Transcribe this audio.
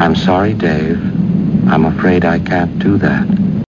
i'm sorry, dave. i'm afraid i can't do that.